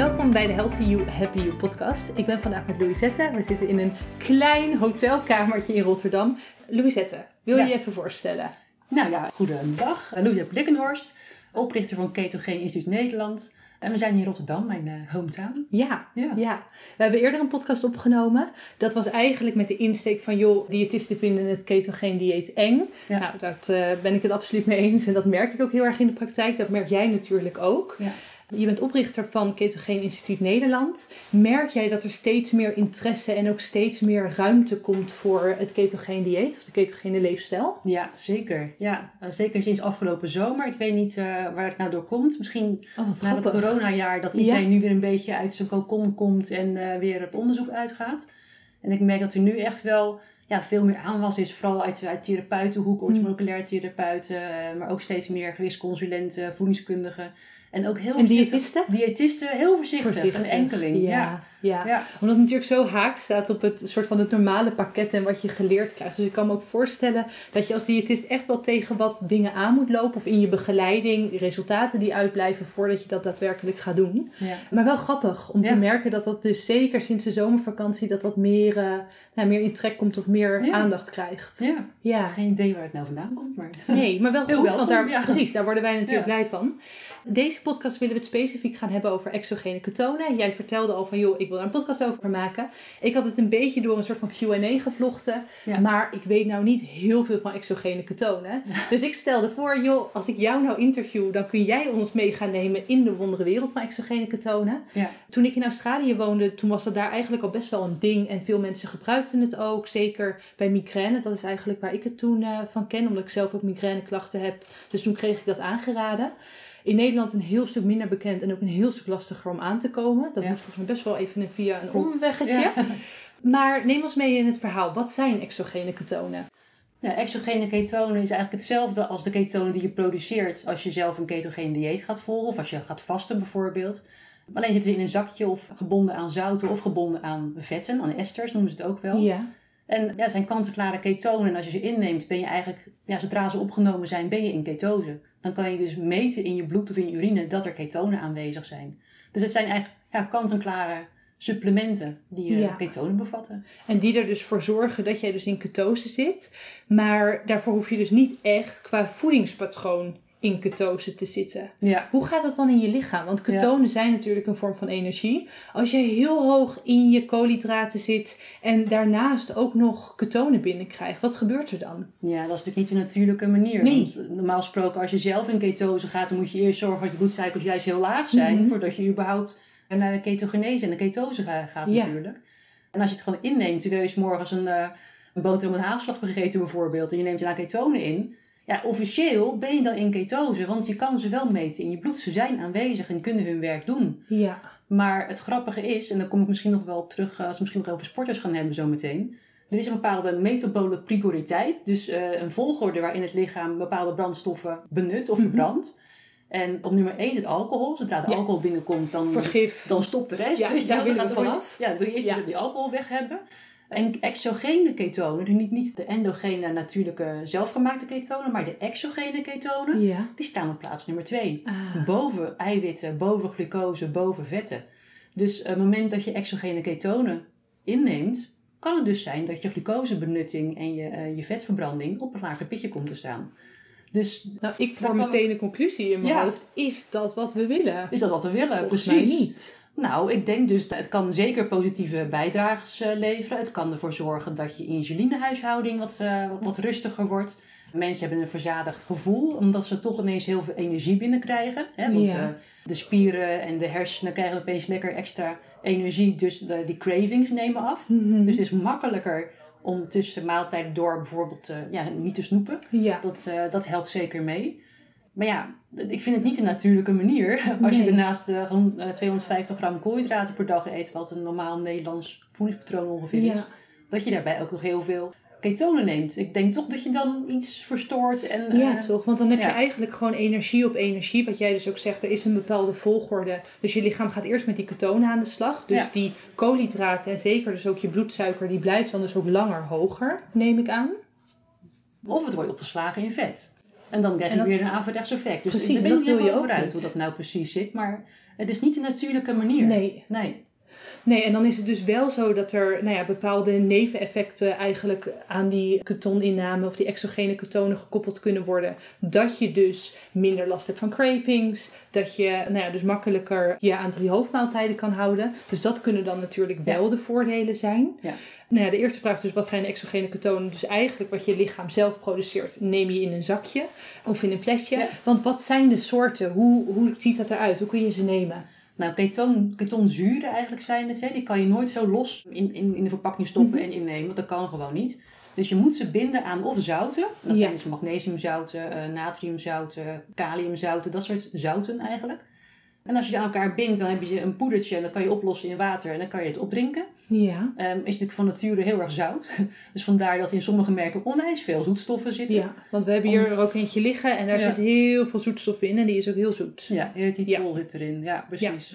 Welkom bij de Healthy You, Happy You podcast. Ik ben vandaag met Louisette. We zitten in een klein hotelkamertje in Rotterdam. Louisette, wil je je even voorstellen? Nou ja, goedendag. Louisette Blikkenhorst, oprichter van Ketogeen Instituut Nederland. En we zijn hier in Rotterdam, mijn uh, hometown. Ja, ja, ja. We hebben eerder een podcast opgenomen. Dat was eigenlijk met de insteek van... joh, diëtisten vinden het ketogeen dieet eng. Ja. Nou, daar uh, ben ik het absoluut mee eens. En dat merk ik ook heel erg in de praktijk. Dat merk jij natuurlijk ook. Ja. Je bent oprichter van Ketogeen Instituut Nederland. Merk jij dat er steeds meer interesse en ook steeds meer ruimte komt voor het ketogeen dieet of de ketogene leefstijl? Ja, zeker. Ja, eh, zeker sinds afgelopen zomer. Ik weet niet uh, waar het nou door komt. Misschien oh, na het coronajaar dat iedereen nu weer een beetje uit zijn kokon komt en uh, weer op onderzoek uitgaat. En ik merk dat er nu echt wel ja, veel meer aanwas is, vooral uit, uit therapeutenhoek, mm. moleculair therapeuten, maar ook steeds meer gewichtsconsulenten, voedingskundigen. En ook heel en diëtisten? Diëtisten, heel voorzichtig. voorzichtig. Een enkeling, ja. Ja. ja. omdat het natuurlijk zo haak staat op het soort van het normale pakket en wat je geleerd krijgt. Dus ik kan me ook voorstellen dat je als diëtist echt wel tegen wat dingen aan moet lopen. Of in je begeleiding, resultaten die uitblijven voordat je dat daadwerkelijk gaat doen. Ja. Maar wel grappig om te merken dat dat dus zeker sinds de zomervakantie dat dat meer, uh, nou, meer in trek komt of meer aandacht krijgt. Ja. ja, geen idee waar het nou vandaan komt. Maar... Nee, maar wel goed, want daar, precies, daar worden wij natuurlijk blij van. Deze podcast willen we het specifiek gaan hebben over exogene ketonen. Jij vertelde al van, joh, ik wil daar een podcast over maken. Ik had het een beetje door een soort van Q&A gevlochten. Maar ik weet nou niet heel veel van exogene ketonen. Dus ik stelde voor, joh, als ik jou nou interview, dan kun jij ons mee gaan nemen in de wondere wereld van exogene ketonen. Ja. Toen ik in Australië woonde, toen was dat daar eigenlijk al best wel een ding. En veel mensen gebruikten het ook. Zeker bij migraine. Dat is eigenlijk waar ik het toen uh, van ken, omdat ik zelf ook migraineklachten heb. Dus toen kreeg ik dat aangeraden in Nederland een heel stuk minder bekend en ook een heel stuk lastiger om aan te komen. Dat moet volgens mij best wel even via een omweggetje. Maar neem ons mee in het verhaal. Wat zijn exogene ketonen? Ja, exogene ketonen is eigenlijk hetzelfde als de ketonen die je produceert als je zelf een ketogene dieet gaat volgen of als je gaat vasten bijvoorbeeld. Alleen zitten ze in een zakje of gebonden aan zouten of gebonden aan vetten, aan esters noemen ze het ook wel. Ja. En ja, zijn kant-en-klare ketonen. En als je ze inneemt, ben je eigenlijk, ja, zodra ze opgenomen zijn, ben je in ketose. Dan kan je dus meten in je bloed of in je urine dat er ketonen aanwezig zijn. Dus het zijn eigenlijk ja, kant-en-klare supplementen die ja. ketonen bevatten. En die er dus voor zorgen dat jij dus in ketose zit. Maar daarvoor hoef je dus niet echt qua voedingspatroon in ketose te zitten. Ja. Hoe gaat dat dan in je lichaam? Want ketonen zijn natuurlijk een vorm van energie. Als je heel hoog in je koolhydraten zit en daarnaast ook nog ketonen binnenkrijgt, wat gebeurt er dan? Ja, dat is natuurlijk niet de natuurlijke manier. Nee. Want normaal gesproken, als je zelf in ketose gaat, dan moet je eerst zorgen dat je bloedsuikers juist heel laag zijn, mhm. voordat je überhaupt naar de ketogenese en de ketose gaat natuurlijk. En als je het gewoon inneemt, terwijl je morgens een, uh, een boterham met haagslag gegeten bijvoorbeeld, en je neemt daarna ketonen in, ja, officieel ben je dan in ketose, want je kan ze wel meten in je bloed. Ze zijn aanwezig en kunnen hun werk doen. Ja. Maar het grappige is, en dan kom ik misschien nog wel terug eh, als we misschien nog over sporters gaan hebben zometeen. Er is een bepaalde metabole prioriteit, dus uh, een volgorde waarin het lichaam bepaalde brandstoffen benut of mhm. verbrandt. En op nummer 1 is het alcohol. Zodra de alcohol binnenkomt, dan, dan stopt de rest. Ja, daar willen we vanaf. Ja, dan wil je eerst die alcohol weg hebben. En exogene ketonen, dus niet, niet de endogene natuurlijke zelfgemaakte ketonen, maar de exogene ketonen, die staan op plaats nummer 2. Ah. Boven eiwitten, boven glucose, boven vetten. Dus op het moment dat je exogene ketonen inneemt, kan het dus zijn dat je glucosebenutting en je, uh, je vetverbranding op een lager pitje komt te staan. Dus nou, ik vorm meteen een conclusie in mijn hoofd. Is dat wat we willen? Is dat wat we willen? Volgens Precies. mij niet. Nou, ik denk dus dat het kan zeker positieve bijdrages uh, leveren. Het kan ervoor zorgen dat je insulinehuishouding wat, uh, wat rustiger wordt. Mensen hebben een verzadigd gevoel, omdat ze toch ineens heel veel energie binnenkrijgen. Hè? Want uh, de spieren en de hersenen krijgen opeens lekker extra energie, dus de, die cravings nemen af. Mhm. Dus het is makkelijker om tussen maaltijden door bijvoorbeeld ja, niet te snoepen. Ja. Dat, dat helpt zeker mee. Maar ja, ik vind het niet een natuurlijke manier. Als je daarnaast uh, gewoon 250 gram koolhydraten per dag eet, wat een normaal Nederlands voedingspatroon ongeveer is. Dat je daarbij ook nog heel veel ketonen neemt. Ik denk toch dat je dan iets verstoort. En, ja, uh, toch. Want dan heb je eigenlijk gewoon energie op energie. Wat jij dus ook zegt, er is een bepaalde volgorde. Dus je lichaam gaat eerst met die ketonen aan de slag. Dus die koolhydraten en zeker dus ook je bloedsuiker, die blijft dan dus ook langer hoger, neem ik aan. Of het wordt opgeslagen in vet. En dan krijg je weer een averechts effect. Dus precies, ik weet niet helemaal vooruit hoe dat nou precies zit. Maar het is niet een natuurlijke manier. Nee. Nee. Nee, en dan is het dus wel zo dat er nou ja, bepaalde neveneffecten eigenlijk aan die ketoninname of die exogene ketonen gekoppeld kunnen worden. Dat je dus minder last hebt van cravings, dat je nou ja, dus makkelijker je aan drie hoofdmaaltijden kan houden. Dus dat kunnen dan natuurlijk wel de voordelen zijn. Ja. Nou ja, de eerste vraag is dus wat zijn de exogene ketonen? Dus eigenlijk wat je lichaam zelf produceert, neem je in een zakje of in een flesje. Want wat zijn de soorten? Hoe, hoe ziet dat eruit? Hoe kun je ze nemen? Nou, keton, ketonzuren eigenlijk zijn het. Hè. Die kan je nooit zo los in, in, in de verpakking stoppen mhm. en innemen. Want dat kan gewoon niet. Dus je moet ze binden aan of zouten. Dat zijn dus magnesiumzouten, uh, natriumzouten, kaliumzouten. Dat soort zouten eigenlijk. En als je ze aan elkaar bindt, dan heb je een poedertje en dan kan je oplossen in water en dan kan je het opdrinken. Ja. Um, is natuurlijk van nature heel erg zout. Dus vandaar dat in sommige merken onwijs veel zoetstoffen zitten. Ja, want we hebben hier ook eentje liggen en daar zit heel veel zoetstoffen in en die is ook heel zoet. Ja, erythritol ja. zit erin. Ja, precies.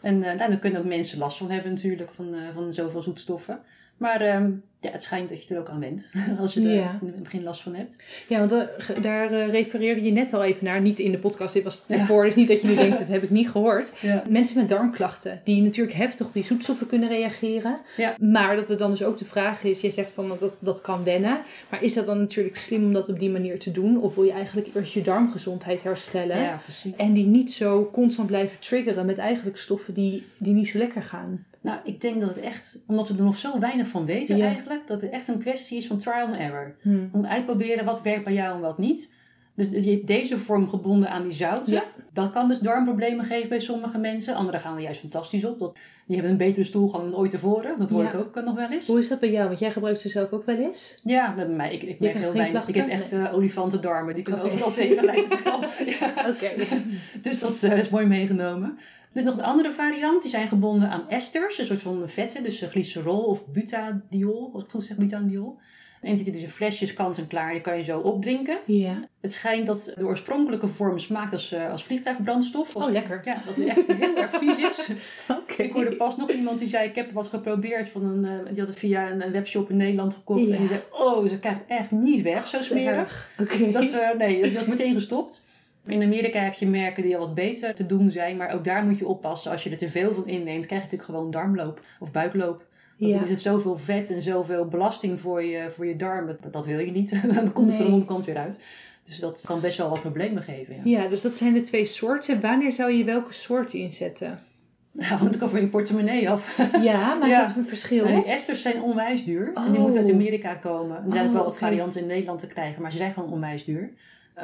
En uh, daar kunnen ook mensen last van hebben natuurlijk, van, uh, van zoveel zoetstoffen. Maar um, ja, het schijnt dat je er ook aan bent. Als je er ja. in het begin last van hebt. Ja, want daar, daar uh, refereerde je net al even naar. Niet in de podcast, dit was ervoor. Dus niet dat je nu denkt, dat heb ik niet gehoord. Ja. Mensen met darmklachten. Die natuurlijk heftig op die zoetstoffen kunnen reageren. Ja. Maar dat er dan dus ook de vraag is. Je zegt van dat dat kan wennen. Maar is dat dan natuurlijk slim om dat op die manier te doen? Of wil je eigenlijk eerst je darmgezondheid herstellen? Ja. En die niet zo constant blijven triggeren met eigenlijk stoffen die, die niet zo lekker gaan. Nou, ik denk dat het echt, omdat we er nog zo weinig van weten eigenlijk, dat het echt een kwestie is van trial and error. Hmm. Om uitproberen wat werkt bij jou en wat niet. Dus, dus je hebt deze vorm gebonden aan die zouten. Dat kan dus darmproblemen geven bij sommige mensen. Anderen gaan er juist fantastisch op. Dat, die hebben een betere stoelgang dan ooit tevoren. Dat hoor ik ook nog wel eens. Hoe is dat bij jou? Want jij gebruikt ze zelf ook wel eens? Ja, bij mij. Ik, ik merk heel weinig. Ik heb echt nee. uh, olifantendarmen. Die kunnen overal tegen lijken. Oké. Dus dat uh, is mooi meegenomen. Er is nog een andere variant, die zijn gebonden aan esters, een soort van vetten, dus glycerol of butadiol, als ik goed zeg, butandiol. En zit dus in flesjes kant en klaar, die kan je zo opdrinken. Ja. Het schijnt dat de oorspronkelijke vorm smaakt als, uh, als vliegtuigbrandstof. oh, lekker. Ja, dat het echt heel erg vies is. Okay. Ik hoorde pas nog iemand die zei, ik heb wat geprobeerd van een, uh, die had het via een, webshop in Nederland gekocht. En die zei, oh, ze krijgt echt niet weg, zo smerig. Oké. Dat, uh, nee, dat meteen gestopt. In Amerika heb je merken die al wat beter te doen zijn, maar ook daar moet je oppassen. Als je er te veel van inneemt, krijg je natuurlijk gewoon darmloop of buikloop. Want ja. er zit zoveel vet en zoveel belasting voor je, voor je darmen. Dat, dat wil je niet. dan komt het er de onderkant weer uit. Dus dat kan best wel wat problemen geven. Ja. ja, dus dat zijn de twee soorten. Wanneer zou je welke soort inzetten? Nou, want ik van je portemonnee af. Ja, ja. dat een verschil? die esters zijn onwijs duur. En die moeten uit oh. Amerika komen. Er zijn ook wel wat oh, varianten in Nederland te krijgen, maar ze zijn gewoon onwijs duur.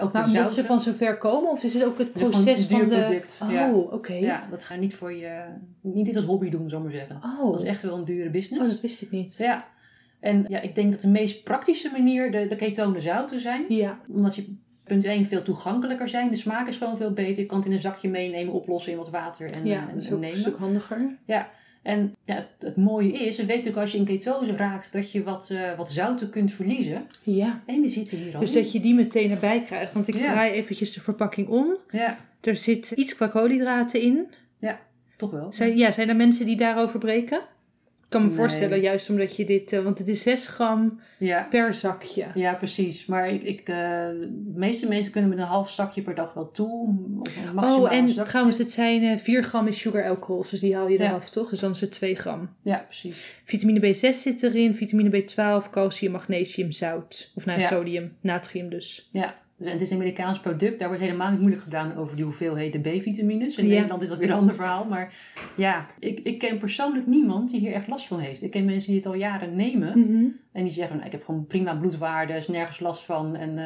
Ook maar omdat ze van zover komen? Of is het ook het proces van, van de... product. Oh, oké. Ja, dat ga je niet voor je... Niet dit als hobby doen, zou maar zeggen. Oh. Dat is echt wel een dure business. Oh, dat wist ik niet. Ja. En ja, ik denk dat de meest praktische manier de, de ketonen zouten zijn. Ja. Omdat je punt 1 veel toegankelijker zijn. De smaak is gewoon veel beter. Je kan het in een zakje meenemen, oplossen in wat water en, ja, en, dat is ook handiger. Ja. En ja, het, mooie is, je weet natuurlijk als je in ketose raakt, dat je wat, uh, wat zouten kunt verliezen. Ja. En die zitten hier al Dus dat je die meteen erbij krijgt. Want ik draai eventjes de verpakking om. Ja. Er zit iets qua koolhydraten in. Ja, toch wel. Zijn, ja, zijn er mensen die daarover breken? Ik kan me voorstellen, juist omdat je dit, uh, want het is 6 gram per zakje. Ja, precies. Maar ik, ik, uh, de meeste mensen kunnen met een half zakje per dag wel toe. oh, en trouwens, het zijn uh, eh, 4 gram is sugar alcohols, dus die haal je eraf, toch? Dus dan is het 2 gram. Ja, precies. Vitamine B6 zit erin, vitamine B12, calcium, magnesium, zout. Of nou, sodium, natrium dus. Ja, dus, het is een Amerikaans product, daar wordt helemaal niet moeilijk gedaan over die hoeveelheden B-vitamines. In Nederland is dat weer een ander verhaal. Maar ja, ik, ik ken persoonlijk niemand die hier echt last van heeft. Ik ken mensen die het al jaren nemen. Mhm. En die zeggen, nou, ik heb gewoon prima bloedwaarden, is nergens last van. En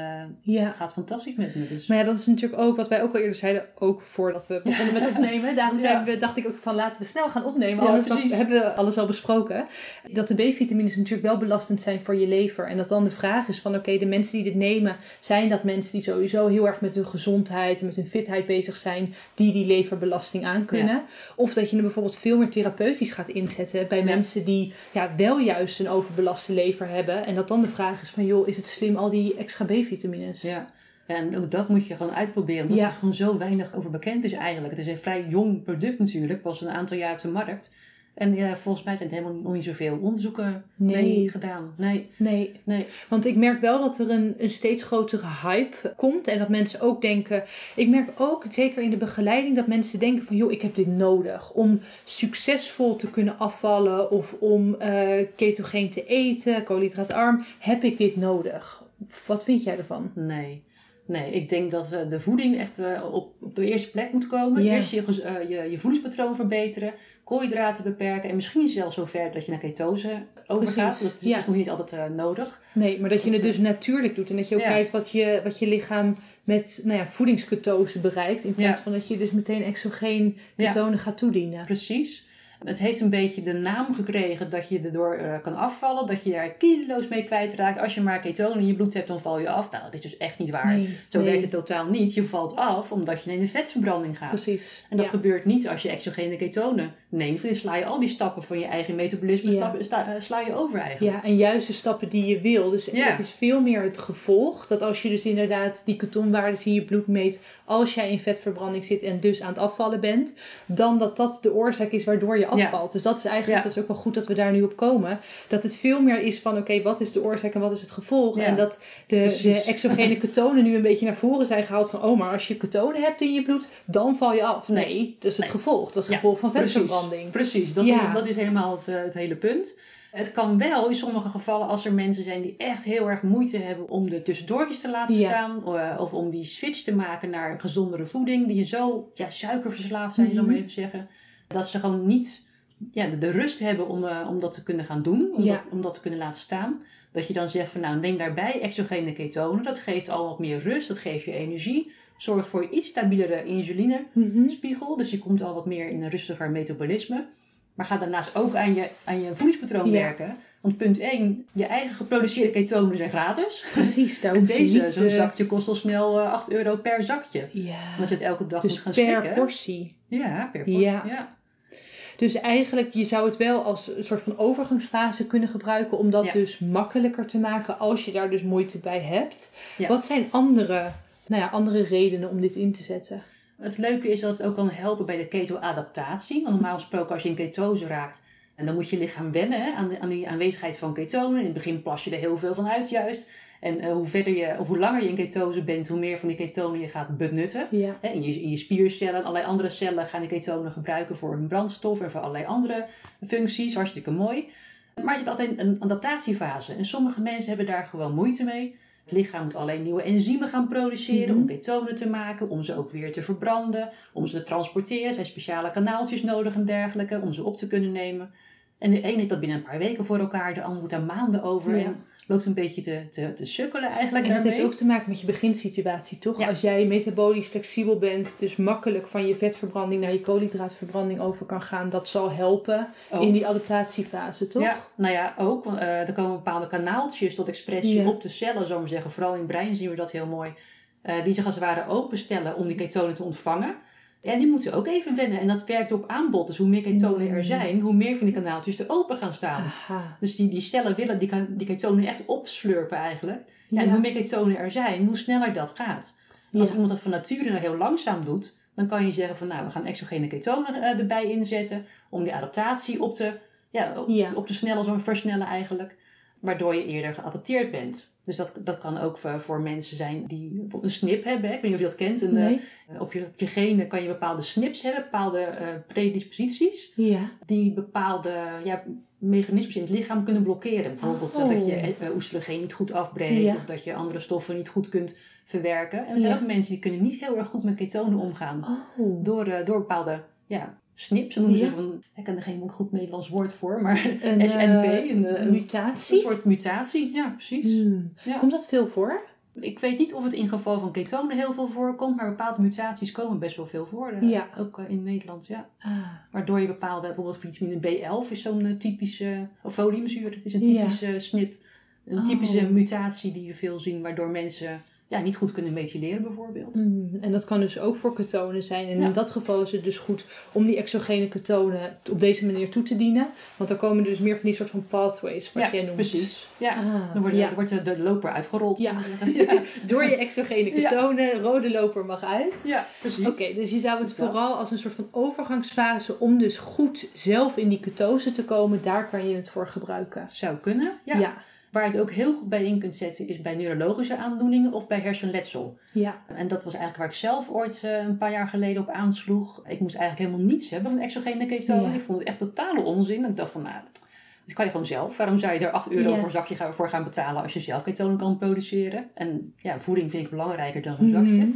uh, het gaat fantastisch met me. Dus. Maar ja, dat is natuurlijk ook wat wij ook al eerder zeiden. Ook voordat we begonnen met opnemen. Daarom we, dacht ik ook van laten we snel gaan opnemen. Ja, anders hebben we alles al besproken. Dat de B-vitamines natuurlijk wel belastend zijn voor je lever. En dat dan de vraag is van oké, de mensen die dit nemen, zijn dat mensen die sowieso heel erg met hun gezondheid en met hun fitheid bezig zijn, die die leverbelasting aan kunnen. Of dat je hem bijvoorbeeld veel meer therapeutisch gaat inzetten bij mensen die ja, wel juist een overbelaste lever hebben. En dat dan de vraag is van, joh, is het slim al die extra B-vitamines? Ja. Ja, en ook dat moet je gewoon uitproberen. Omdat er gewoon zo weinig over bekend is eigenlijk. Het is een vrij jong product natuurlijk. Pas een aantal jaar op de markt. En ja, volgens mij zijn er helemaal nog niet zoveel onderzoeken nee. mee gedaan. Nee. nee. Nee. Want ik merk wel dat er een, een steeds grotere hype komt. En dat mensen ook denken... Ik merk ook, zeker in de begeleiding, dat mensen denken van... joh, ik heb dit nodig om succesvol te kunnen afvallen... of om uh, ketogeen te eten, koolhydraatarm. Heb ik dit nodig? Wat vind jij ervan? Nee. Nee, ik denk dat uh, de voeding echt uh, op, op de eerste plek moet komen. Eerst je, uh, je, je voedingspatroon verbeteren, koolhydraten beperken en misschien zelfs zover dat je naar ketose overgaat. Dat is nog niet altijd nodig. Nee, maar dat je het dus natuurlijk doet en dat je ook kijkt wat je, wat je lichaam met nou ja, voedingsketose bereikt. In plaats van dat je dus meteen exogeen ketonen gaat toedienen. Precies. Het heeft een beetje de naam gekregen dat je erdoor uh, kan afvallen. Dat je er kilo's mee kwijtraakt. Als je maar ketonen in je bloed hebt, dan val je af. Nou, dat is dus echt niet waar. Zo werkt het totaal niet. Je valt af omdat je in de vetverbranding gaat. Precies. En dat gebeurt niet als je exogene ketonen neemt. Dan sla je al die stappen van je eigen metabolisme eh, sla, je over eigenlijk. Ja, en juist de stappen die je wil. Dus het is veel meer het gevolg. Dat als je dus inderdaad die ketonwaardes in je bloed meet. Als jij in vetverbranding zit en dus aan het afvallen bent. Dan dat dat de oorzaak is waardoor je afvalt. Dus dat is eigenlijk, dat is ook wel goed dat we daar nu op komen. Dat het veel meer is van, oké, wat is de oorzaak en wat is het gevolg? En dat de, de exogene ketonen nu een beetje naar voren zijn gehaald van, oh, maar als je ketonen hebt in je bloed, dan val je af. Nee, dat is het gevolg. Dat is het gevolg van vetverbranding. Precies, dat, is, dat is helemaal het, eh, het hele punt. Het kan wel in sommige gevallen als er mensen zijn die echt heel erg moeite hebben om de tussendoortjes te laten staan. Eh, of om die switch te maken naar gezondere voeding. Die je zo ja, suikerverslaafd zijn, mm -hmm. zo maar even zeggen. Dat ze gewoon niet ja, de, rust hebben om, uh, om dat te kunnen gaan doen, om, dat, om dat te kunnen laten staan. Dat je dan zegt van nou, neem daarbij exogene ketonen. Dat geeft al wat meer rust, dat geeft je energie. Zorgt voor iets stabielere insulinespiegel. Mm Dus je komt al wat meer in een rustiger metabolisme. Maar ga daarnaast ook aan je, aan je voedingspatroon werken. Want punt 1, je eigen geproduceerde ketonen zijn gratis. Precies, daar deze, zo'n zakje kost al snel uh, 8 euro per zakje. Ja. Als je het elke dag dus moet gaan per slikken. portie. Ja, per portie. Ja. ja. Dus eigenlijk, je zou het wel als een soort van overgangsfase kunnen gebruiken om dat dus makkelijker te maken als je daar dus moeite bij hebt. Wat zijn andere, nou ja, andere redenen om dit in te zetten? Het leuke is dat het ook kan helpen bij de keto-adaptatie. Want normaal gesproken als je in ketose raakt, en dan moet je lichaam wennen hè, aan, de, aan die aanwezigheid van ketonen. In het begin plas je er heel veel van uit juist. En uh, hoe, verder je, of hoe langer je in ketose bent, hoe meer van die ketonen je gaat benutten. Ja. Hè, in, je, in je spiercellen en allerlei andere cellen gaan die ketonen gebruiken voor hun brandstof en voor allerlei andere functies. Hartstikke mooi. Maar je hebt altijd een adaptatiefase. En sommige mensen hebben daar gewoon moeite mee. Het lichaam moet alleen nieuwe enzymen gaan produceren om ketonen te maken, om ze ook weer te verbranden, om ze te transporteren. Er zijn speciale kanaaltjes nodig en dergelijke om ze op te kunnen nemen. En de ene heeft dat binnen een paar weken voor elkaar, de ander moet daar maanden over. Ja. En loopt een beetje te, te, te sukkelen eigenlijk. En dat heeft ook te maken met je beginsituatie, toch? Als jij metabolisch flexibel bent, dus makkelijk van je vetverbranding naar je koolhydraatverbranding over kan gaan, dat zal helpen in die adaptatiefase, toch? Ja, nou ja, ook. Uh, er komen bepaalde kanaaltjes tot expressie ja. op de cellen, zo maar zeggen. Vooral in het brein zien we dat heel mooi. Uh, die zich als het ware openstellen om die ketonen te ontvangen. Ja, die moeten ook even wennen. En dat werkt op aanbod. Dus hoe meer ketonen er zijn, hoe meer van die kanaaltjes er open gaan staan. Aha. Dus die, die cellen willen die, die ketonen echt opslurpen eigenlijk. Ja. En hoe meer ketonen er zijn, hoe sneller dat gaat. Als ja. iemand dat van nature nou heel langzaam doet, dan kan je zeggen van nou, we gaan exogene ketonen uh, erbij inzetten. Om die adaptatie op te, ja, op, ja. op te snellen, zo versnellen eigenlijk. Waardoor je eerder geadapteerd bent. Dus dat, dat kan ook voor, voor mensen zijn die bijvoorbeeld een snip hebben. Hè? Ik weet niet of je dat kent. Nee. uh, op, je, op je genen kan je bepaalde snips hebben, bepaalde uh, predisposities. Ja. Die bepaalde ja, mechanismes in het lichaam kunnen blokkeren. Bijvoorbeeld oh. dat je uh, oestrogeen niet goed afbreekt. Ja. Of dat je andere stoffen niet goed kunt verwerken. En er zijn ook mensen die kunnen niet heel erg goed met ketonen omgaan. Oh. Door, door bepaalde ja, snips, noemen ze van, ik ken er geen goed Nederlands woord voor, maar een, SNP, een, een, mutatie. Een soort mutatie, ja, precies. Hmm. Ja. Komt dat veel voor? Ik weet niet of het in geval van ketonen heel veel voorkomt, maar bepaalde mutaties komen best wel veel voor. Ja. Ook uh, in Nederland, ja. Ah. Waardoor je bepaalde, bijvoorbeeld vitamine B11 is zo'n typische, of foliumzuur, het is een typische ja. snip. Een typische oh. mutatie die we veel zien, waardoor mensen ja, niet goed kunnen methyleren bijvoorbeeld. Mm, en dat kan dus ook voor ketonen zijn. En in dat geval is het dus goed om die exogene ketonen op deze manier toe te dienen. Want er komen dus meer van die soort van pathways, wat ja, jij noemt. precies. Ja, ah, dan wordt, ja. wordt de, loper uitgerold. Ja. Door je exogene ketonen, rode loper mag uit. Ja, precies. Oké, dus je zou het vooral als een soort van overgangsfase om dus goed zelf in die ketose te komen, daar kan je het voor gebruiken. Zou kunnen, ja. Waar je het ook heel goed bij in kunt zetten is bij neurologische aandoeningen of bij hersenletsel. Ja. En dat was eigenlijk waar ik zelf ooit uh, een paar jaar geleden op aansloeg. Ik moest eigenlijk helemaal niets hebben van exogene ketonen. Ik vond het echt totale onzin. Ik dacht van, nou, dat kan je gewoon zelf. Waarom zou je er 8 euro voor een zakje voor gaan betalen als je zelf ketonen kan produceren? En ja, voeding vind ik belangrijker dan zo'n zakje. Mhm.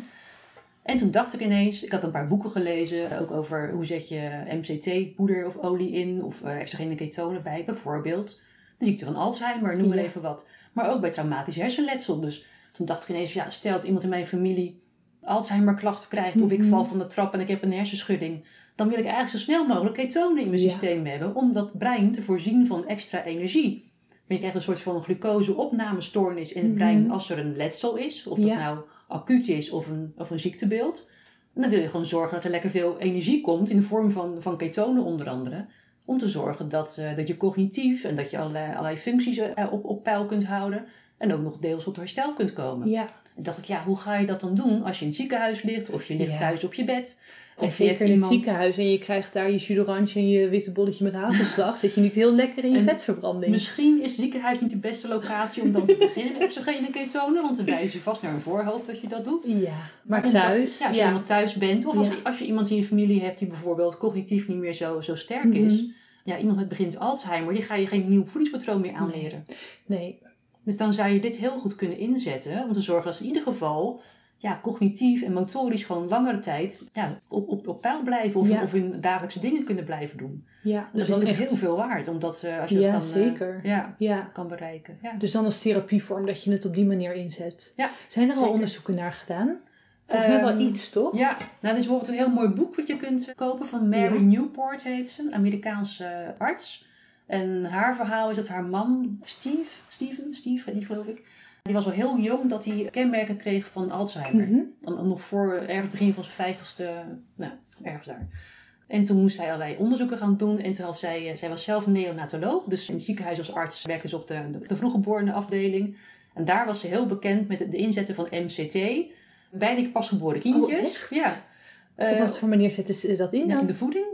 En toen dacht ik ineens, ik had een paar boeken gelezen, ook over hoe zet je MCT-poeder of olie in, of uh, exogene ketonen bij, bijvoorbeeld de ziekte van Alzheimer, noem maar even wat. Maar ook bij traumatisch hersenletsel. Dus toen dacht ik ineens, ja, stel dat iemand in mijn familie Alzheimer klachten krijgt, of ik mhm. val van de trap en ik heb een hersenschudding, dan wil ik eigenlijk zo snel mogelijk ketonen in mijn systeem hebben, om dat brein te voorzien van extra energie. Maar je krijgt een soort van glucoseopnamestoornis in het mhm. brein als er een letsel is, of dat nou acuut is of een, of een ziektebeeld. En dan wil je gewoon zorgen dat er lekker veel energie komt in de vorm van, van ketonen onder andere. Om te zorgen dat, uh, dat je cognitief en dat je allerlei, allerlei functies uh, op, op peil kunt houden. En ook nog deels tot herstel kunt komen. Ja. En dacht ik, ja, hoe ga je dat dan doen als je in het ziekenhuis ligt of je ligt thuis op je bed? Of zeker in het ziekenhuis en je krijgt daar je jus en je witte bolletje met hagelslag, zit je niet heel lekker in je vetverbranding. Misschien is het ziekenhuis niet de beste locatie om dan te beginnen met exogene ketonen, want dan wijs je vast naar een voorhoofd dat je dat doet. Ja, maar, thuis. ja, als je ja. thuis bent, of als, als, je iemand in je familie hebt die bijvoorbeeld cognitief niet meer zo, zo sterk is. Mhm. Ja, iemand met begint Alzheimer, die ga je geen nieuw voedingspatroon meer aanleren. Nee. Dus dan zou je dit heel goed kunnen inzetten om te zorgen dat ze in ieder geval ja, cognitief en motorisch gewoon langere tijd ja, op, op, op peil blijven of, of hun dagelijkse dingen kunnen blijven doen. Ja, dus dat is echt... heel veel waard, omdat uh, als je ja, dat kan, zeker. Uh, ja, ja, kan bereiken. Ja. Dus dan als therapievorm dat je het op die manier inzet. Ja, Zijn er al onderzoeken naar gedaan? Volgens mij wel ehm, iets, toch? Ja, nou, er is bijvoorbeeld een heel mooi boek wat je kunt kopen van Mary Newport heet ze, een Amerikaanse arts. En haar verhaal is dat haar man, Steve, Steven, Steve, geloof ik, die was al heel jong dat hij kenmerken kreeg van Alzheimer. Mm Nog voor ergens begin van zijn vijftigste, nou, ergens daar. En toen moest hij allerlei onderzoeken gaan doen. En toen had zij, eh, zij was zelf neonatoloog. Dus in het ziekenhuis als arts werkte ze op de, de, de vroeggeboren afdeling. En daar was ze heel bekend met de inzetten van MCT. Bij die pasgeboren kindjes. Oh, ja. Op wat voor manier zetten ze dat in? Ja, in de voeding.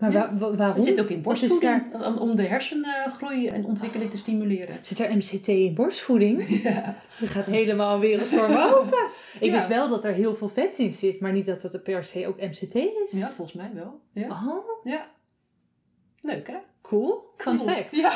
Maar waarom? Het zit ook in borstvoeding, om de hersengroei en ontwikkeling te stimuleren. Zit er MCT in borstvoeding? Ja. Er gaat helemaal een wereld voor me open. Ik wist wel dat er heel veel vet in zit, maar niet dat het per se ook MCT is. Ja, volgens mij wel. Ja. Oh. Ja. Leuk hè? Cool. Fun fact. Ja.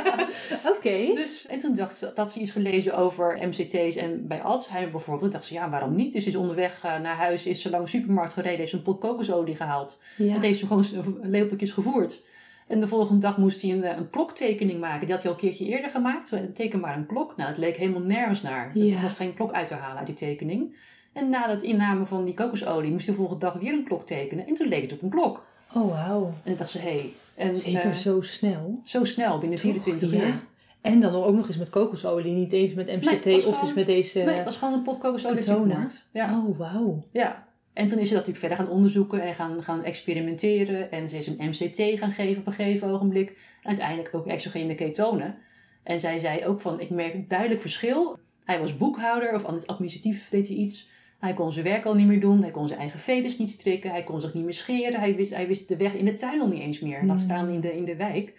Oké. Dus, en toen dacht ze, dat ze iets gelezen over MCT's en bij Alzheimer bijvoorbeeld. dacht ze, ja, waarom niet? Dus is onderweg uh, naar huis, is ze langs de supermarkt gereden, heeft ze een pot kokosolie gehaald. Ja. En heeft ze gewoon lepeltjes gevoerd. En de volgende dag moest hij een, eh, een kloktekening maken. Die had hij al een keertje eerder gemaakt. Teken maar een klok. Nou, het leek helemaal nergens naar. Ja. Er was geen klok uit te halen uit die tekening. En na het inname van die kokosolie moest hij de volgende dag weer een klok tekenen. En toen leek het op een klok. Oh, wauw. En toen dacht ze, hé, hey, en, Zeker uh, zo snel. Zo snel, binnen 24 jaar. En dan ook nog eens met kokosolie, niet eens met MCT of gewoon, dus met deze... Nee, het was gewoon een pot kokosolie Ja. Oh, wauw. Ja. En toen is ze dat natuurlijk verder gaan onderzoeken en gaan, gaan experimenteren. En ze is een MCT gaan geven op een gegeven ogenblik. En uiteindelijk ook exogene ketonen. En zij zei ook van, ik merk duidelijk verschil. Hij was boekhouder of administratief deed hij iets. Hij kon zijn werk al niet meer doen. Hij kon zijn eigen veters niet strikken. Hij kon zich niet meer scheren. Hij wist, hij wist de weg in de tuin al niet eens meer. Laat hmm. staan in de, in de wijk.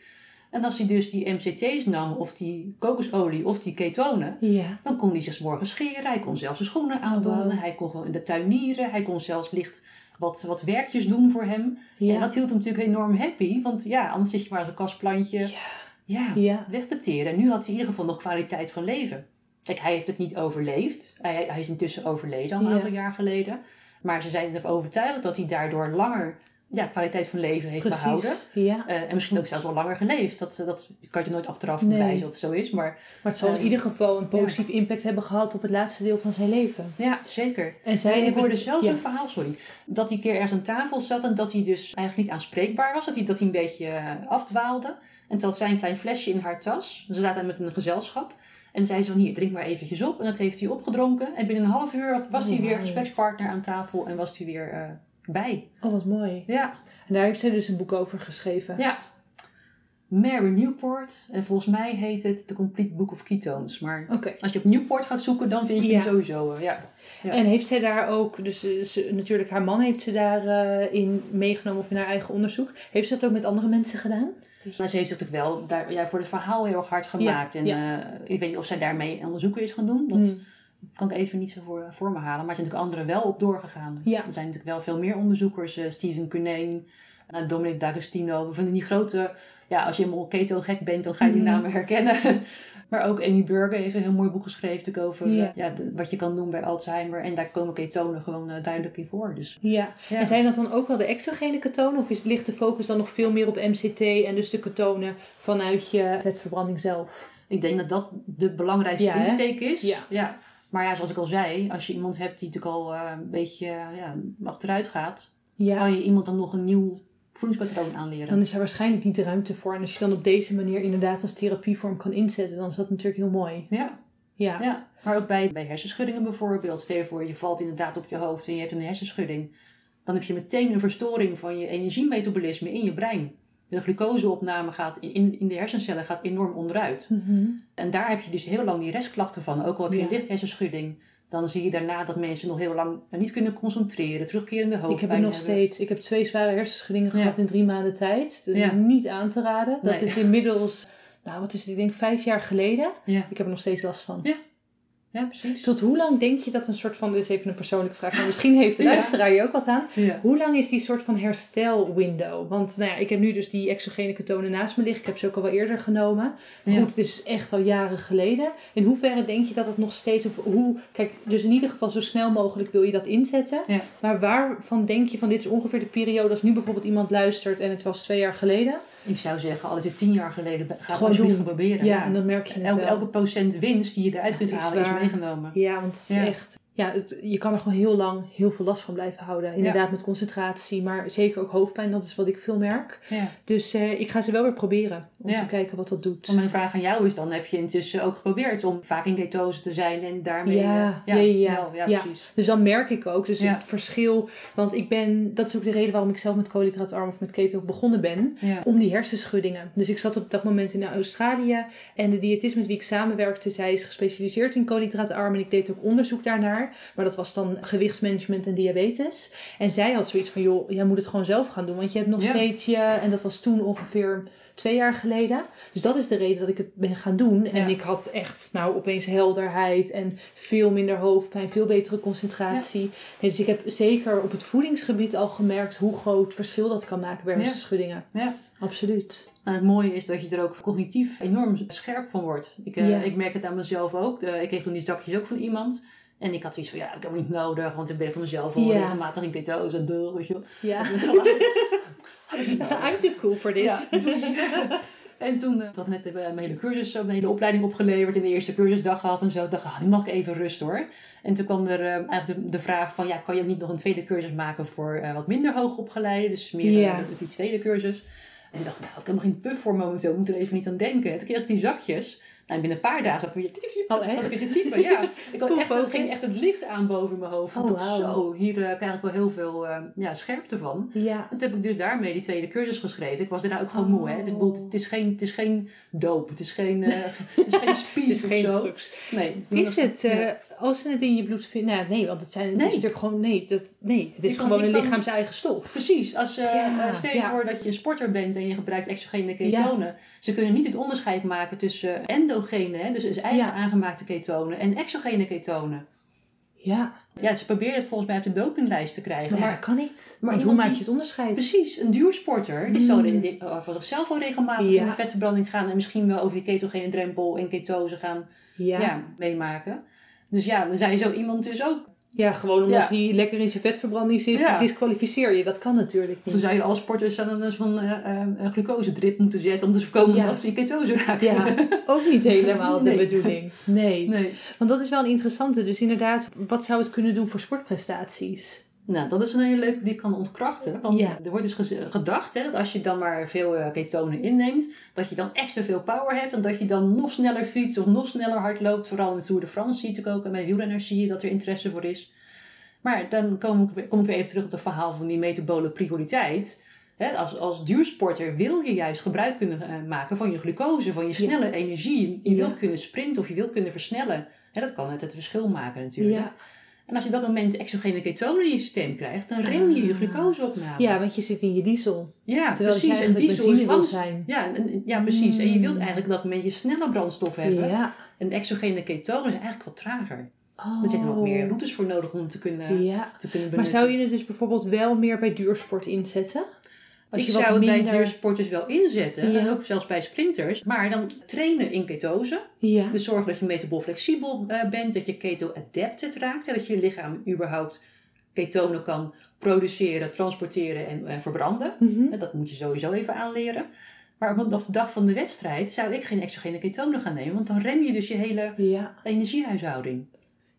En als hij dus die MCT's nam, of die kokosolie, of die ketonen, ja. dan kon hij zich morgens scheren. Hij kon zelfs zijn schoenen aandoen. Oh, hij kon gewoon in de tuinieren. Hij kon zelfs licht wat, wat werkjes doen voor hem. Ja. En dat hield hem natuurlijk enorm happy. Want ja, anders zit je maar als een kastplantje ja. Ja, weg te teren. En nu had hij in ieder geval nog kwaliteit van leven. Kijk, hij heeft het niet overleefd. Hij, hij is intussen overleden al een aantal jaar geleden. Maar ze zijn ervan overtuigd dat hij daardoor langer ja, kwaliteit van leven heeft behouden. Ja. Uh, en misschien ook zelfs wel langer geleefd. Dat, dat kan je nooit achteraf nee. bewijzen dat het zo is. Maar, maar het zal in ehm, ieder geval een positief impact hebben gehad op het laatste deel van zijn leven. Ja, zeker. En zij ik hoorde zelfs een verhaal, sorry. Dat hij een keer ergens aan tafel zat en dat hij dus eigenlijk niet aanspreekbaar was. Dat hij, dat hij een beetje afdwaalde. En dat zij een klein flesje in haar tas. Ze zaten met een gezelschap. En zei ze van hier, drink maar eventjes op. En dat heeft hij opgedronken. En binnen een half uur was hij weer gesprekspartner aan tafel en was hij weer uh, bij. Oh, wat mooi. Ja. En daar heeft zij dus een boek over geschreven. Ja. Mary Newport. En volgens mij heet het The Complete Book of Ketones. Maar als je op Newport gaat zoeken, dan vind je hem sowieso. Uh, ja. ja. En heeft zij daar ook, dus ze, natuurlijk haar man heeft ze daarin uh, in meegenomen of in haar eigen onderzoek. Heeft ze dat ook met andere mensen gedaan? Maar ze heeft natuurlijk wel daar, ja, voor het verhaal heel erg hard gemaakt. en uh, ik weet niet of zij daarmee onderzoeken is gaan doen. Dat hmm. kan ik even niet zo voor, voor me halen. Maar er zijn natuurlijk anderen wel op doorgegaan. Er zijn natuurlijk wel veel meer onderzoekers. Uh, Steven Cunane, uh, Dominic D'Agostino. We vinden die grote... Ja, als je helemaal keto gek bent, dan ga je die hmm. namen herkennen. Maar ook Amy Burger heeft een heel mooi boek geschreven over ja. wat je kan doen bij Alzheimer. En daar komen ketonen gewoon uh, duidelijk in voor. Dus, ja. en zijn dat dan ook wel de exogene ketonen? Of is, ligt de focus dan nog veel meer op MCT en dus de ketonen vanuit je vetverbranding zelf? Ik denk dat dat de belangrijkste insteek is. Ja. ja. Maar ja, zoals ik al zei, als je iemand hebt die natuurlijk al uh, een beetje ja, achteruit gaat, kan je iemand dan nog een nieuw voedingspatroon aanleren. Dan is er waarschijnlijk niet de ruimte voor. En als je dan op deze manier inderdaad als therapievorm kan inzetten, dan is dat natuurlijk heel mooi. Ja. Ja. ja. Maar ook bij, bij hersenschuddingen bijvoorbeeld. Stel je voor, je valt inderdaad op je hoofd en je hebt een hersenschudding. Dan heb je meteen een verstoring van je energiemetabolisme in je brein. De glucoseopname gaat in, in de hersencellen gaat enorm onderuit. Mm En daar heb je dus heel lang die restklachten van. Ook al heb je een licht hersenschudding, dan zie je daarna dat mensen nog heel lang niet kunnen concentreren, terugkerende hoofdpijn Ik heb het nog steeds. Ik heb twee zware hersenschuddingen gehad in drie maanden tijd. Dat is niet aan te raden. Dat is inmiddels, nou wat is het, ik denk vijf jaar geleden. Ik heb er nog steeds last van. Ja. Ja, precies. Tot hoe lang denk je dat een soort van, dit is even een persoonlijke vraag, maar misschien heeft de luisteraar je ook wat aan. Hoe lang is die soort van herstelwindow? Want nou ja, ik heb nu dus die exogene ketonen naast me liggen. Ik heb ze ook al wel eerder genomen. Goed, het is echt al jaren geleden. In hoeverre denk je dat het nog steeds, of hoe, kijk, dus in ieder geval zo snel mogelijk wil je dat inzetten. Maar waarvan denk je van dit is ongeveer de periode als nu bijvoorbeeld iemand luistert en het was twee jaar geleden? Ik zou zeggen, al is het tien jaar geleden, ga gewoon doen. proberen. Ja, en dan merk je het elke, wel. elke procent winst die je eruit kunt halen is, is meegenomen. Ja, want het is echt ja, het, je kan er gewoon heel lang heel veel last van blijven houden. Inderdaad, met concentratie, maar zeker ook hoofdpijn. Dat is wat ik veel merk. Ja. Dus uh, ik ga ze wel weer proberen om te kijken wat dat doet. Maar mijn vraag aan jou is dan, heb je intussen ook geprobeerd om vaak in ketose te zijn en daarmee... Ja, uh, ja, ja, ja, ja, precies. Dus dan merk ik ook dus het verschil. Want ik ben, dat is ook de reden waarom ik zelf met koolhydraatarm of met keto begonnen ben. Om die hersenschuddingen. Dus ik zat op dat moment in Australië en de diëtist met wie ik samenwerkte, zij is gespecialiseerd in koolhydraatarm en ik deed ook onderzoek daarnaar. Maar dat was dan gewichtsmanagement en diabetes. En zij had zoiets van, joh, jij moet het gewoon zelf gaan doen. Want je hebt nog steeds je... En dat was toen ongeveer twee jaar geleden. Dus dat is de reden dat ik het ben gaan doen. En ik had echt nou opeens helderheid en veel minder hoofdpijn, veel betere concentratie. dus ik heb zeker op het voedingsgebied al gemerkt hoe groot verschil dat kan maken bij hersenschuddingen. Ja. Absoluut. En het mooie is dat je er ook cognitief enorm scherp van wordt. Ik, uh, ik merk het aan mezelf ook. ik kreeg toen die zakjes ook van iemand. En ik had zoiets van, ja, ik heb het niet nodig, want ik ben van mezelf al ja. regelmatig in en deur, weet je wel. Ja. I'm too cool for this. Ja, en toen uh, had net uh, mijn hele cursus, mijn hele opleiding opgeleverd. In de eerste cursusdag gehad en zo. Ik dacht, ah, nu mag ik even rust hoor. En toen kwam er uh, eigenlijk de, de, vraag van, ja, kan je niet nog een tweede cursus maken voor wat minder hoog opgeleid? Dus meer die tweede cursus. En toen dacht ik, nou, ik heb nog geen puff voor momenteel, ik moet er even niet aan denken. toen kreeg ik die zakjes. Nou, binnen een paar dagen heb je oh, echt? ik typen. Ja, ik had echt, ging echt het licht aan boven mijn hoofd. Oh, wow. Zo, hier uh, krijg ik wel heel veel uh, ja, scherpte van. Ja. En toen heb ik dus daarmee die tweede cursus geschreven. Ik was daarna ook gewoon moe. Hè. Het, is, het, is geen, het is geen doop. Het is geen, uh, het is geen speed het is geen zo. drugs. Nee. Is het, ja. als ze het in je bloed vinden... Nou, nee, want het, zijn, het nee. is natuurlijk gewoon... Nee, dat, nee het is gewoon kan, een lichaams eigen stof. Precies. Als, ja. stel je voor dat je een sporter bent en je gebruikt exogene ketonen. Ze kunnen niet het onderscheid maken tussen endogene... Hè, dus eigen aangemaakte ketonen en exogene ketonen. Ja. Ja, ze probeerden het volgens mij op de dopinglijst te krijgen. Maar, dat kan niet. Maar hoe maak je het onderscheid? Precies, een duursporter, die zal mm. voor zichzelf al regelmatig in de vetverbranding gaan en misschien wel over die ketogene drempel en ketose gaan ja. meemaken. Dus ja, dan zou je zo iemand dus ook ja, gewoon omdat hij lekker in zijn vetverbranding zit, ja. disqualificeer je. Dat kan natuurlijk niet. Toen zou je alle sporters dan eens van uh, een glucosedrip moeten zetten om te voorkomen dat ze ketose raken. Ja, ook niet helemaal de bedoeling. Nee. nee. Want dat is wel een interessante. Dus inderdaad, wat zou het kunnen doen voor sportprestaties? Nou, dat is een hele leuke die ik kan ontkrachten. Want er wordt dus gedacht hè, dat als je dan maar veel uh, ketonen inneemt, dat je dan extra veel power hebt en dat je dan nog sneller fietst of nog sneller hard loopt. Vooral in de Tour de France zie je ook en bij wielrenners zie je dat er interesse voor is. Maar dan kom ik, kom ik weer even terug op het verhaal van die metabole prioriteit. als, als duursporter wil je juist gebruik kunnen eh, maken van je glucose, van je snelle energie. Je wilt kunnen sprinten of je wilt kunnen versnellen. dat kan net het verschil maken natuurlijk. Ja. En als je dat moment exogene ketonen in je systeem krijgt, dan rem je je ah. glucoseopname. Ja, want je zit in je diesel. Ja, precies. En diesel is zijn. Ja, en, ja precies. En je wilt mm. eigenlijk dat moment je snelle brandstof hebben. Ja. En exogene ketonen is eigenlijk wat trager. Oh. Er zitten wat meer routes voor nodig om te kunnen, ja. te kunnen benutten. Maar zou je het dus bijvoorbeeld wel meer bij duursport inzetten? Als ik je zou het minder... bij duursporters wel inzetten, en ook zelfs bij sprinters. Maar dan trainen in ketose. Ja. Dus zorgen dat je metabol flexibel uh, bent, dat je keto-adapted raakt. En dat je lichaam überhaupt ketonen kan produceren, transporteren en, en verbranden. Mm Dat moet je sowieso even aanleren. Maar op de dag van de wedstrijd zou ik geen exogene ketonen gaan nemen. Want dan rem je dus je hele ja. energiehuishouding.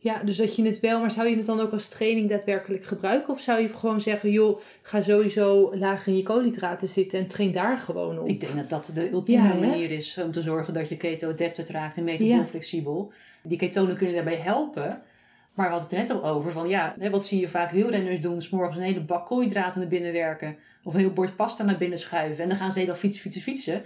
Ja, dus dat je het wel, maar zou je het dan ook als training daadwerkelijk gebruiken? Of zou je gewoon zeggen, joh, ga sowieso laag in je koolhydraten zitten en train daar gewoon op? Ik denk dat dat de ultieme manier is om te zorgen dat je keto-adapted raakt en metabool flexibel. Die ketonen kunnen daarbij helpen. Maar we hadden het net al over van ja, wat zie je vaak wielrenners doen? S'morgens een hele bak koolhydraten naar binnen werken. Of een heel bord pasta naar binnen schuiven. En dan gaan ze heel fietsen, fietsen, fietsen.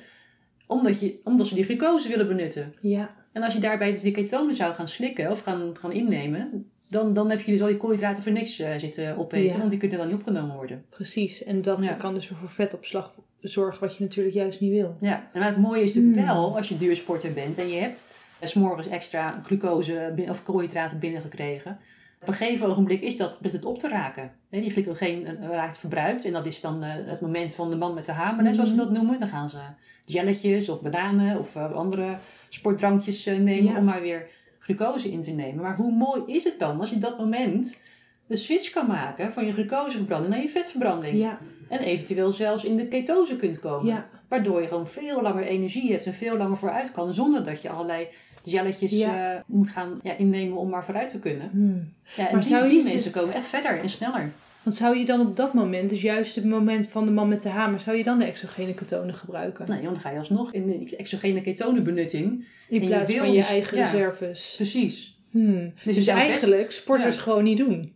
Omdat, je, omdat ze die glucose willen benutten. Ja. En als je daarbij dus die ketonen zou gaan slikken of gaan, gaan innemen, dan, dan heb je dus al die koolhydraten voor niks uh, zitten opeten, want die kunnen dan niet opgenomen worden. Precies, en dat kan dus voor vetopslag zorgen wat je natuurlijk juist niet wil. Ja, en het mooie is natuurlijk hmm. wel, als je duursporter bent en je hebt uh, s'morgens extra glucose of koolhydraten binnengekregen, op een gegeven ogenblik is dat het op te raken. Die glycogeen eh, raakt verbruikt en dat is dan het moment van de man met de hamer, zoals ze hmm. dat noemen. Dan gaan ze jelletjes of bananen of andere sportdrankjes eh, nemen om maar weer glucose in te nemen. Maar hoe mooi is het dan als je dat moment de switch kan maken van je glucoseverbranding naar je vetverbranding. Ja. En eventueel zelfs in de ketose kunt komen. Ja. Waardoor je gewoon veel langer energie hebt en veel langer vooruit kan. Zonder dat je allerlei jelletjes uh, moet gaan innemen om maar vooruit te kunnen. Hmm. Ja, en maar die, die mensen komen echt verder en sneller. Want zou je dan op dat moment, dus juist het moment van de man met de hamer, zou je dan de exogene ketonen gebruiken? Nee, want dan ga je alsnog in de exogene ketonenbenutting. In plaats van je eigen reserves. Precies. Hmm. Dus, dus eigenlijk sporters gewoon niet doen.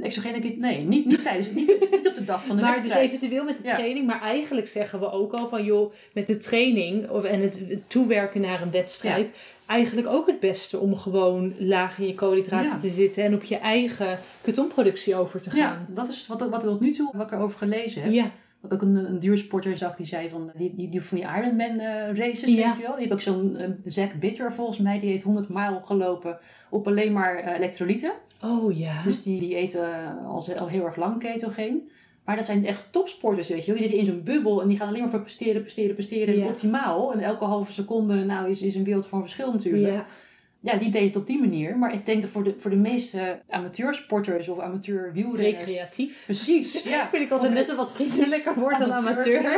Exogene ketonenbenutting, nee, niet, niet tijdens, niet, niet op de dag van de maar wedstrijd. Maar dus eventueel met de training, maar eigenlijk zeggen we ook al van joh, met de training of, en het toewerken naar een wedstrijd eigenlijk ook het beste om gewoon laag in je koolhydraten te zitten en op je eigen ketonproductie over te gaan. Ja, dat is wat, wat tot nu toe wat ik erover gelezen heb. Ja. Wat ook een, een duursporter zag, die zei van die, die, die van die Ironman uh, races, ja. weet je wel. Je hebt ook zo'n uh, Zack Bitter volgens mij, die heeft 100 mijl gelopen op alleen maar uh, elektrolyten. Oh ja. Dus die, die eten al, al heel erg lang ketogeen. Maar dat zijn echt topsporters, weet je. Die zitten in zo'n bubbel en die gaan alleen maar voor presteren, presteren, presteren. Optimaal. En elke halve seconde nou, is, is een wereld van verschil natuurlijk. Ja. ja, die deed het op die manier. Maar ik denk dat voor de, voor de meeste amateursporters of amateur wielrenners... Recreatief. Precies, ja. Vind ik altijd net een wat vriendelijker woord dan amateur.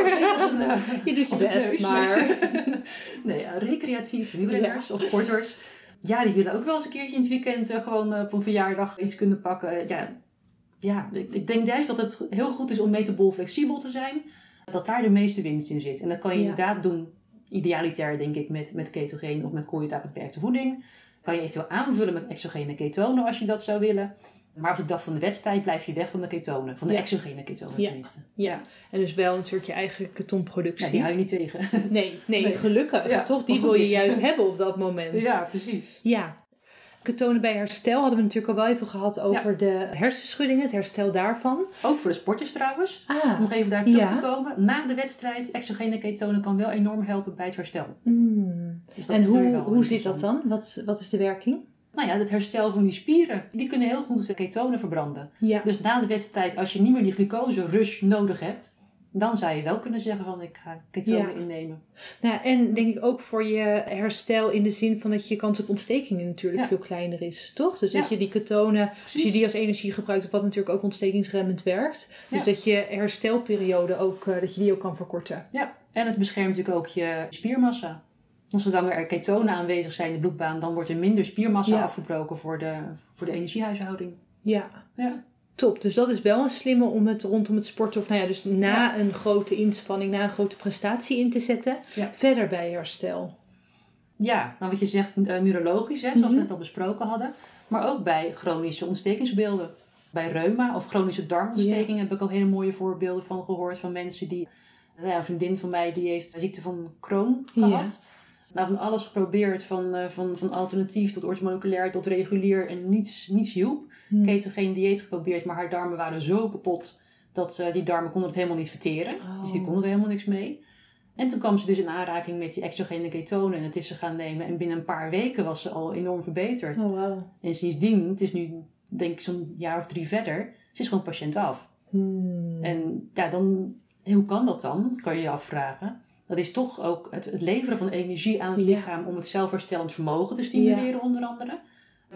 Eh, je doet je best, maar... nee, recreatief wielrenners of sporters. Ja, die willen ook wel eens een keertje in het weekend uh, gewoon uh, op een verjaardag iets kunnen pakken. Ja, ja, ik, denk juist dat het heel goed is om metabol flexibel te zijn. Dat daar de meeste winst in zit. En dat kan je inderdaad doen, idealitair denk ik, met, met ketogeen of met koolhydraatbeperkte voeding. Kan je eventueel aanvullen met exogene ketonen als je dat zou willen. Maar op de dag van de wedstrijd blijf je weg van de ketonen. Van de exogene ketonen ja. tenminste. Ja. en dus wel natuurlijk je eigen ketonproductie. Ja, die hou je niet tegen. Nee, nee, gelukkig. Toch, die wil je juist hebben op dat moment. Ja, precies. Ja, Ketonen bij herstel hadden we natuurlijk al wel even gehad over de hersenschuddingen, het herstel daarvan. Ook voor de sporters trouwens. Ah, om nog even daar terug te komen. Na de wedstrijd, exogene ketonen kan wel enorm helpen bij het herstel. Mm. Dus en hoe, hoe zit dat dan? Wat, wat is de werking? Nou ja, het herstel van die spieren. Die kunnen heel goed de ketonen verbranden. Ja. Dus na de wedstrijd, als je niet meer die glucose rush nodig hebt, dan zou je wel kunnen zeggen van ik ga ketonen innemen. Nou, en denk ik ook voor je herstel in de zin van dat je kans op ontstekingen natuurlijk veel kleiner is, toch? Dus dat je die ketonen, als je die als energie gebruikt, wat natuurlijk ook ontstekingsremmend werkt. Dus dat je herstelperiode ook, uh, dat je die ook kan verkorten. Ja, en het beschermt natuurlijk ook je spiermassa. Zolang er ketonen aanwezig zijn in de bloedbaan, dan wordt er minder spiermassa afgebroken voor de, voor de energiehuishouding. Ja. ja. Top, dus dat is wel een slimme om het rondom het sporten, of nou ja, dus na een grote inspanning, na een grote prestatie in te zetten, verder bij herstel. Ja, nou wat je zegt, uh, neurologisch, hè, zoals we mhm. net al besproken hadden, maar ook bij chronische ontstekingsbeelden. Bij reuma of chronische darmontsteking heb ik al hele mooie voorbeelden van gehoord van mensen die, nou ja, een vriendin van mij die heeft ziekte van Crohn gehad. Nou, van alles geprobeerd, van, uh, van, van alternatief tot orthomoleculair tot regulier en niets, niets hielp. Hmm. Ketogeen dieet geprobeerd, maar haar darmen waren zo kapot dat uh, die darmen konden het helemaal niet verteren. Dus die oh. konden er helemaal niks mee. En toen kwam ze dus in aanraking met die exogene ketonen en het is ze gaan nemen. En binnen een paar weken was ze al enorm verbeterd. Oh, wow. En sindsdien, het is nu denk ik zo'n jaar of drie verder, ze is gewoon patiënt af. Hmm. En ja, dan, hoe kan dat dan? Kan je je afvragen. Dat is toch ook het, het leveren van energie aan het lichaam om het zelfherstellend vermogen te stimuleren, onder andere.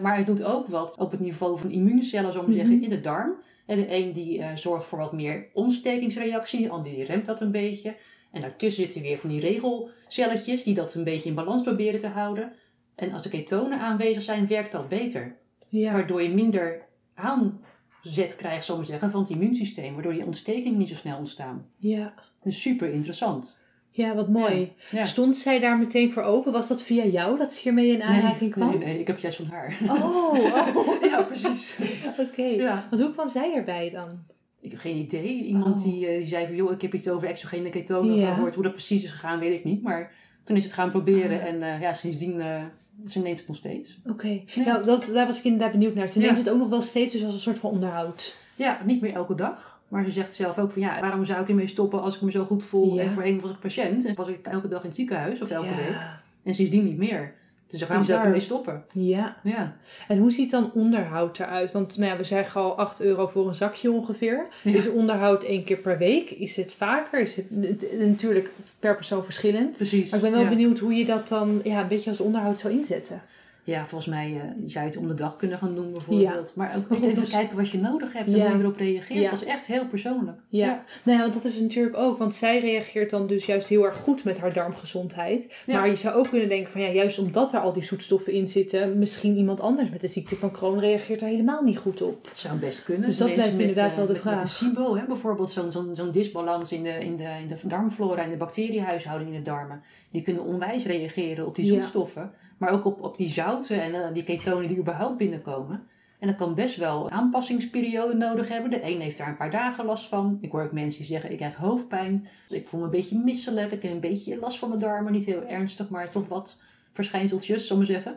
Maar het doet ook wat op het niveau van immuuncellen, zo maar zeggen, mhm. in de darm. En de een die uh, zorgt voor wat meer ontstekingsreactie, de ander die remt dat een beetje. En daartussen zitten weer van die regelcelletjes die dat een beetje in balans proberen te houden. En als de ketonen aanwezig zijn, werkt dat beter. Ja. Waardoor je minder aanzet krijgt, zo maar zeggen, van het immuunsysteem. Waardoor je ontstekingen niet zo snel ontstaan. Ja. Dat is super interessant. Ja, wat mooi. Stond zij daar meteen voor open? Was dat via jou dat ze hiermee in aanraking kwam? Nee, nee, ik heb het juist van haar. Oh, oh. ja, precies. Oké. Ja. Want hoe kwam zij erbij dan? Ik heb geen idee. Iemand oh. die, eh, die zei van, joh, ik heb iets over exogene ketonen gehoord. Hoe dat precies is gegaan, weet ik niet. Maar toen is het gaan proberen. Ah. En uh, ja, sindsdien, uh, ze neemt het nog steeds. Oké. Nou, dat, daar was ik inderdaad benieuwd naar. Ze neemt het ook nog wel steeds dus als een soort van onderhoud. Ja, niet meer elke dag. Maar ze zegt zelf ook van ja, waarom zou ik ermee stoppen als ik me zo goed voel? En voorheen was ik patiënt en was ik elke dag in het ziekenhuis of elke week. En sindsdien niet meer. Dus waarom zou ik ermee stoppen? Ja. ja. En hoe ziet dan onderhoud eruit? Want nou ja, we zeggen al 8 euro voor een zakje ongeveer. Is onderhoud één keer per week? Is het vaker? Is het, natuurlijk per persoon verschillend. Precies. Maar ik ben wel benieuwd hoe je dat dan ja, een beetje als onderhoud zou inzetten. Ja, volgens mij uh, zou je het om de dag kunnen gaan doen bijvoorbeeld. Maar ook even kijken wat je nodig hebt en hoe je erop reageert. Dat is echt heel persoonlijk. Ja. nou ja, want dat is natuurlijk ook. Want zij reageert dan dus juist heel erg goed met haar darmgezondheid. Maar je zou ook kunnen denken van ja, juist omdat er al die zoetstoffen in zitten... misschien iemand anders met de ziekte van Crohn reageert daar helemaal niet goed op. Dat zou best kunnen. Dus dat blijft inderdaad eh, wel de vraag. Met de SIBO, hè, bijvoorbeeld zo'n zo'n zo'n disbalans in de, in, de, in de darmflora en de bacteriehuishouding in de darmen. Die kunnen onwijs reageren op die zoetstoffen. Maar ook op, op die zouten en uh, die ketonen die überhaupt binnenkomen. En dat kan best wel een aanpassingsperiode nodig hebben. De een heeft daar een paar dagen last van. Ik hoor ook mensen die zeggen, ik krijg hoofdpijn. Ik voel me een beetje misselijk. Ik heb een beetje last van mijn darmen. Niet heel ernstig, maar toch wat verschijnseltjes, zullen we zeggen.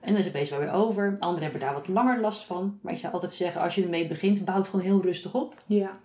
En dan is het best wel weer over. Anderen hebben daar wat langer last van. Maar ik zou altijd zeggen, als je ermee begint, bouw het gewoon heel rustig op. Ja.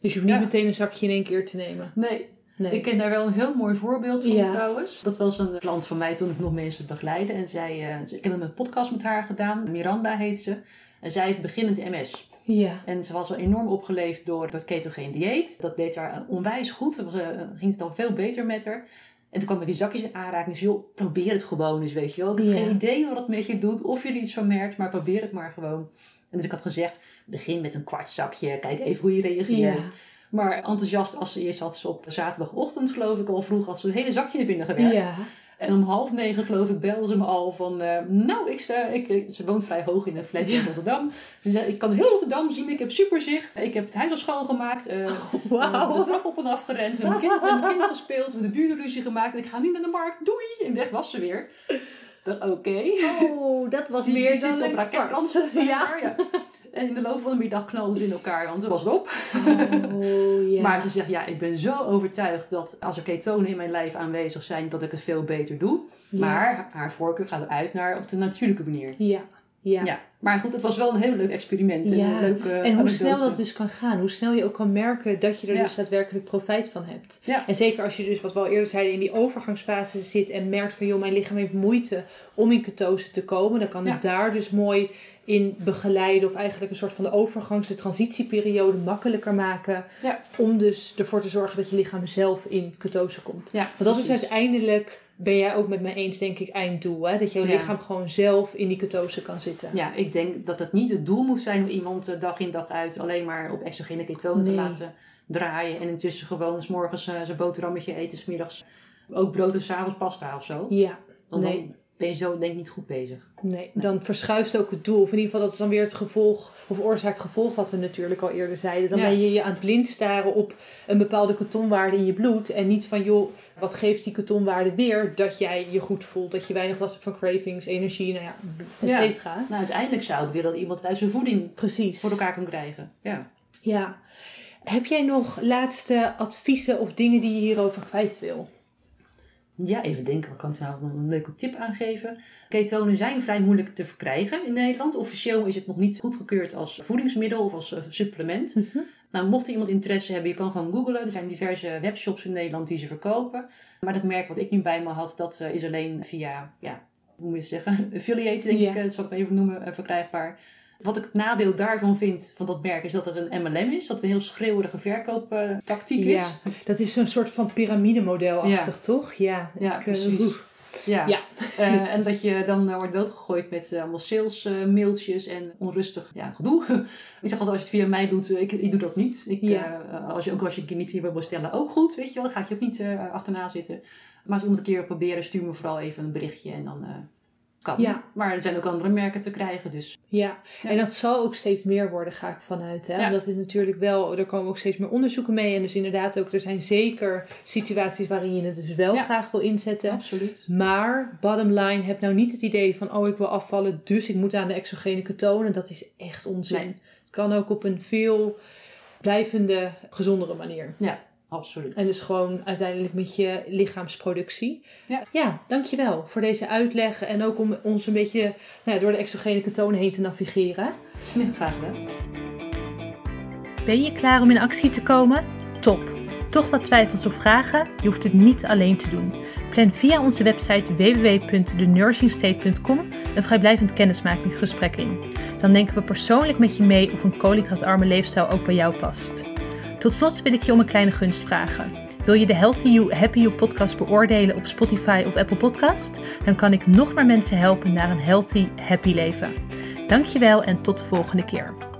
Dus je hoeft niet meteen een zakje in één keer te nemen. Nee, ik ken daar wel een heel mooi voorbeeld van trouwens. Dat was een klant van mij toen ik nog mensen begeleidde. En zij, uh, ik heb een podcast met haar gedaan. Miranda heet ze. En zij heeft beginnend MS. Ja. En ze was wel enorm opgeleefd door dat ketogeen dieet. Dat deed haar onwijs goed. Ze uh, ging het dan veel beter met haar. En toen kwam met die zakjes in aanraking. Dus joh, probeer het gewoon eens, weet je wel. Ik heb geen idee wat het met je doet. Of je er iets van merkt, maar probeer het maar gewoon. En dus ik had gezegd, begin met een kwart zakje. Kijk even hoe je reageert. Maar enthousiast als ze eerst had ze op zaterdagochtend, geloof ik, al vroeg, had ze een hele zakje naar binnen gewerkt. Ja. En om half negen, geloof ik, belde ze me al van... Uh, nou, ik, uh, ik, ze woont vrij hoog in een flat in Rotterdam. Ze zei, ik kan heel Rotterdam zien. Ik heb super zicht. Ik heb het huis al schoongemaakt. Uh, wow. de trap op en af gerend. We hebben met mijn kind gespeeld. We hebben de burenruzie gemaakt. En ik ga niet naar de markt. Doei! En weg was ze weer. Oké. Oh, dat was die, meer die dan zit op raketbrand. Ja. ja. En in de loop van de middag knalden ze in elkaar, want toen was het op. Oh. Maar ze zegt, ja, ik ben zo overtuigd dat als er ketonen in mijn lijf aanwezig zijn, dat ik het veel beter doe. Maar haar voorkeur gaat uit naar op de natuurlijke manier. Ja. Ja. ja. Maar goed, het was wel een heel leuk experiment. Ja. Een leuke en hoe snel dat dus kan gaan. Hoe snel je ook kan merken dat je er dus daadwerkelijk profijt van hebt. En zeker als je dus, wat we al eerder zeiden, in die overgangsfase zit en merkt van, joh, mijn lichaam heeft moeite om in ketose te komen. Dan kan het daar dus mooi in begeleiden of eigenlijk een soort van de overgangs- de transitieperiode makkelijker maken. Ja. Om dus ervoor te zorgen dat je lichaam zelf in ketose komt. Ja, Want dat is uiteindelijk, ben jij ook met mij eens, denk ik, einddoel. Hè? Dat je lichaam gewoon zelf in die ketose kan zitten. Ja, ik denk dat het niet het doel moet zijn om iemand eh, dag in dag uit alleen maar op exogene ketonen te laten draaien. En intussen gewoon s morgens uh, zijn boterhammetje eten, smiddags ook brood en s'avonds pasta of zo. Ja, nee ben je zo denk ik niet goed bezig. Nee, dan verschuift ook het doel. Of in ieder geval, dat is dan weer het gevolg, of oorzaak-gevolg, wat we natuurlijk al eerder zeiden. Dan ben je je aan het blind staren op een bepaalde ketonwaarde in je bloed. En niet van, joh, wat geeft die ketonwaarde weer? Dat jij je goed voelt, dat je weinig last hebt van cravings, energie, nou ja, et cetera. Nou, uiteindelijk zou ik willen dat iemand uit zijn voeding Precies. voor elkaar kan krijgen. Ja. Ja. Heb jij nog laatste adviezen of dingen die je hierover kwijt wil? Ja, even denken, wat kan ik nou een leuke tip aangeven? Ketonen zijn vrij moeilijk te verkrijgen in Nederland. Officieel is het nog niet goedgekeurd als voedingsmiddel of als eh, supplement. Mhm. Nou, mocht iemand interesse hebben, je kan gewoon googlen. Er zijn diverse webshops in Nederland die ze verkopen. Maar dat merk wat ik nu bij me had, dat eh, is alleen via, ja, hoe moet je zeggen, affiliate denk ik, dat zal ik even noemen, verkrijgbaar. Wat ik het nadeel daarvan vind, van dat merk, is dat het een MLM is. Dat het een heel schreeuwerige verkooptactiek is. Ja, dat is zo'n soort van piramidemodelachtig, ja. toch? Ja, ja ik, eh, precies. ja, ja. Uh, en dat je dan uh, wordt doodgegooid met uh, allemaal sales mailtjes en onrustig ja, gedoe. ik zeg altijd, als je het via mij doet, ik, ik doe dat niet. Ik, ja. als je, ook als je een keer niet hier wil stellen, ook goed, weet je wel. Dan gaat je ook niet achterna zitten. Maar als iemand een keer proberen, stuur me vooral even een berichtje en dan kan. Ja. Maar er zijn ook andere merken te krijgen. Dus. Ja. en dat zal ook steeds meer worden, ga ik vanuit. Hè? Ja. Omdat het natuurlijk wel, er komen ook steeds meer onderzoeken mee. En dus inderdaad ook, er zijn zeker situaties waarin je het dus wel graag wil inzetten. Absoluut. Maar, bottom line, heb nou niet het idee van, oh ik wil afvallen, dus ik moet aan de exogene ketonen. Dat is echt onzin. Het kan ook op een veel blijvende, gezondere manier. Ja, Absoluut. En dus gewoon uiteindelijk met je lichaamsproductie. Ja. ja, dankjewel voor deze uitleg. En ook om ons een beetje nou ja, door de exogene ketonen heen te navigeren. Ja, graag gedaan. Ben je klaar om in actie te komen? Top! Toch wat twijfels of vragen? Je hoeft het niet alleen te doen. Plan via onze website www.thenursingstate.com een vrijblijvend kennismakingsgesprek in. Dan denken we persoonlijk met je mee of een koolhydraatarme leefstijl ook bij jou past. Tot slot wil ik je om een kleine gunst vragen. Wil je de Healthy You, Happy You podcast beoordelen op Spotify of Apple Podcast? Dan kan ik nog meer mensen helpen naar een healthy, happy leven. Dankjewel en tot de volgende keer.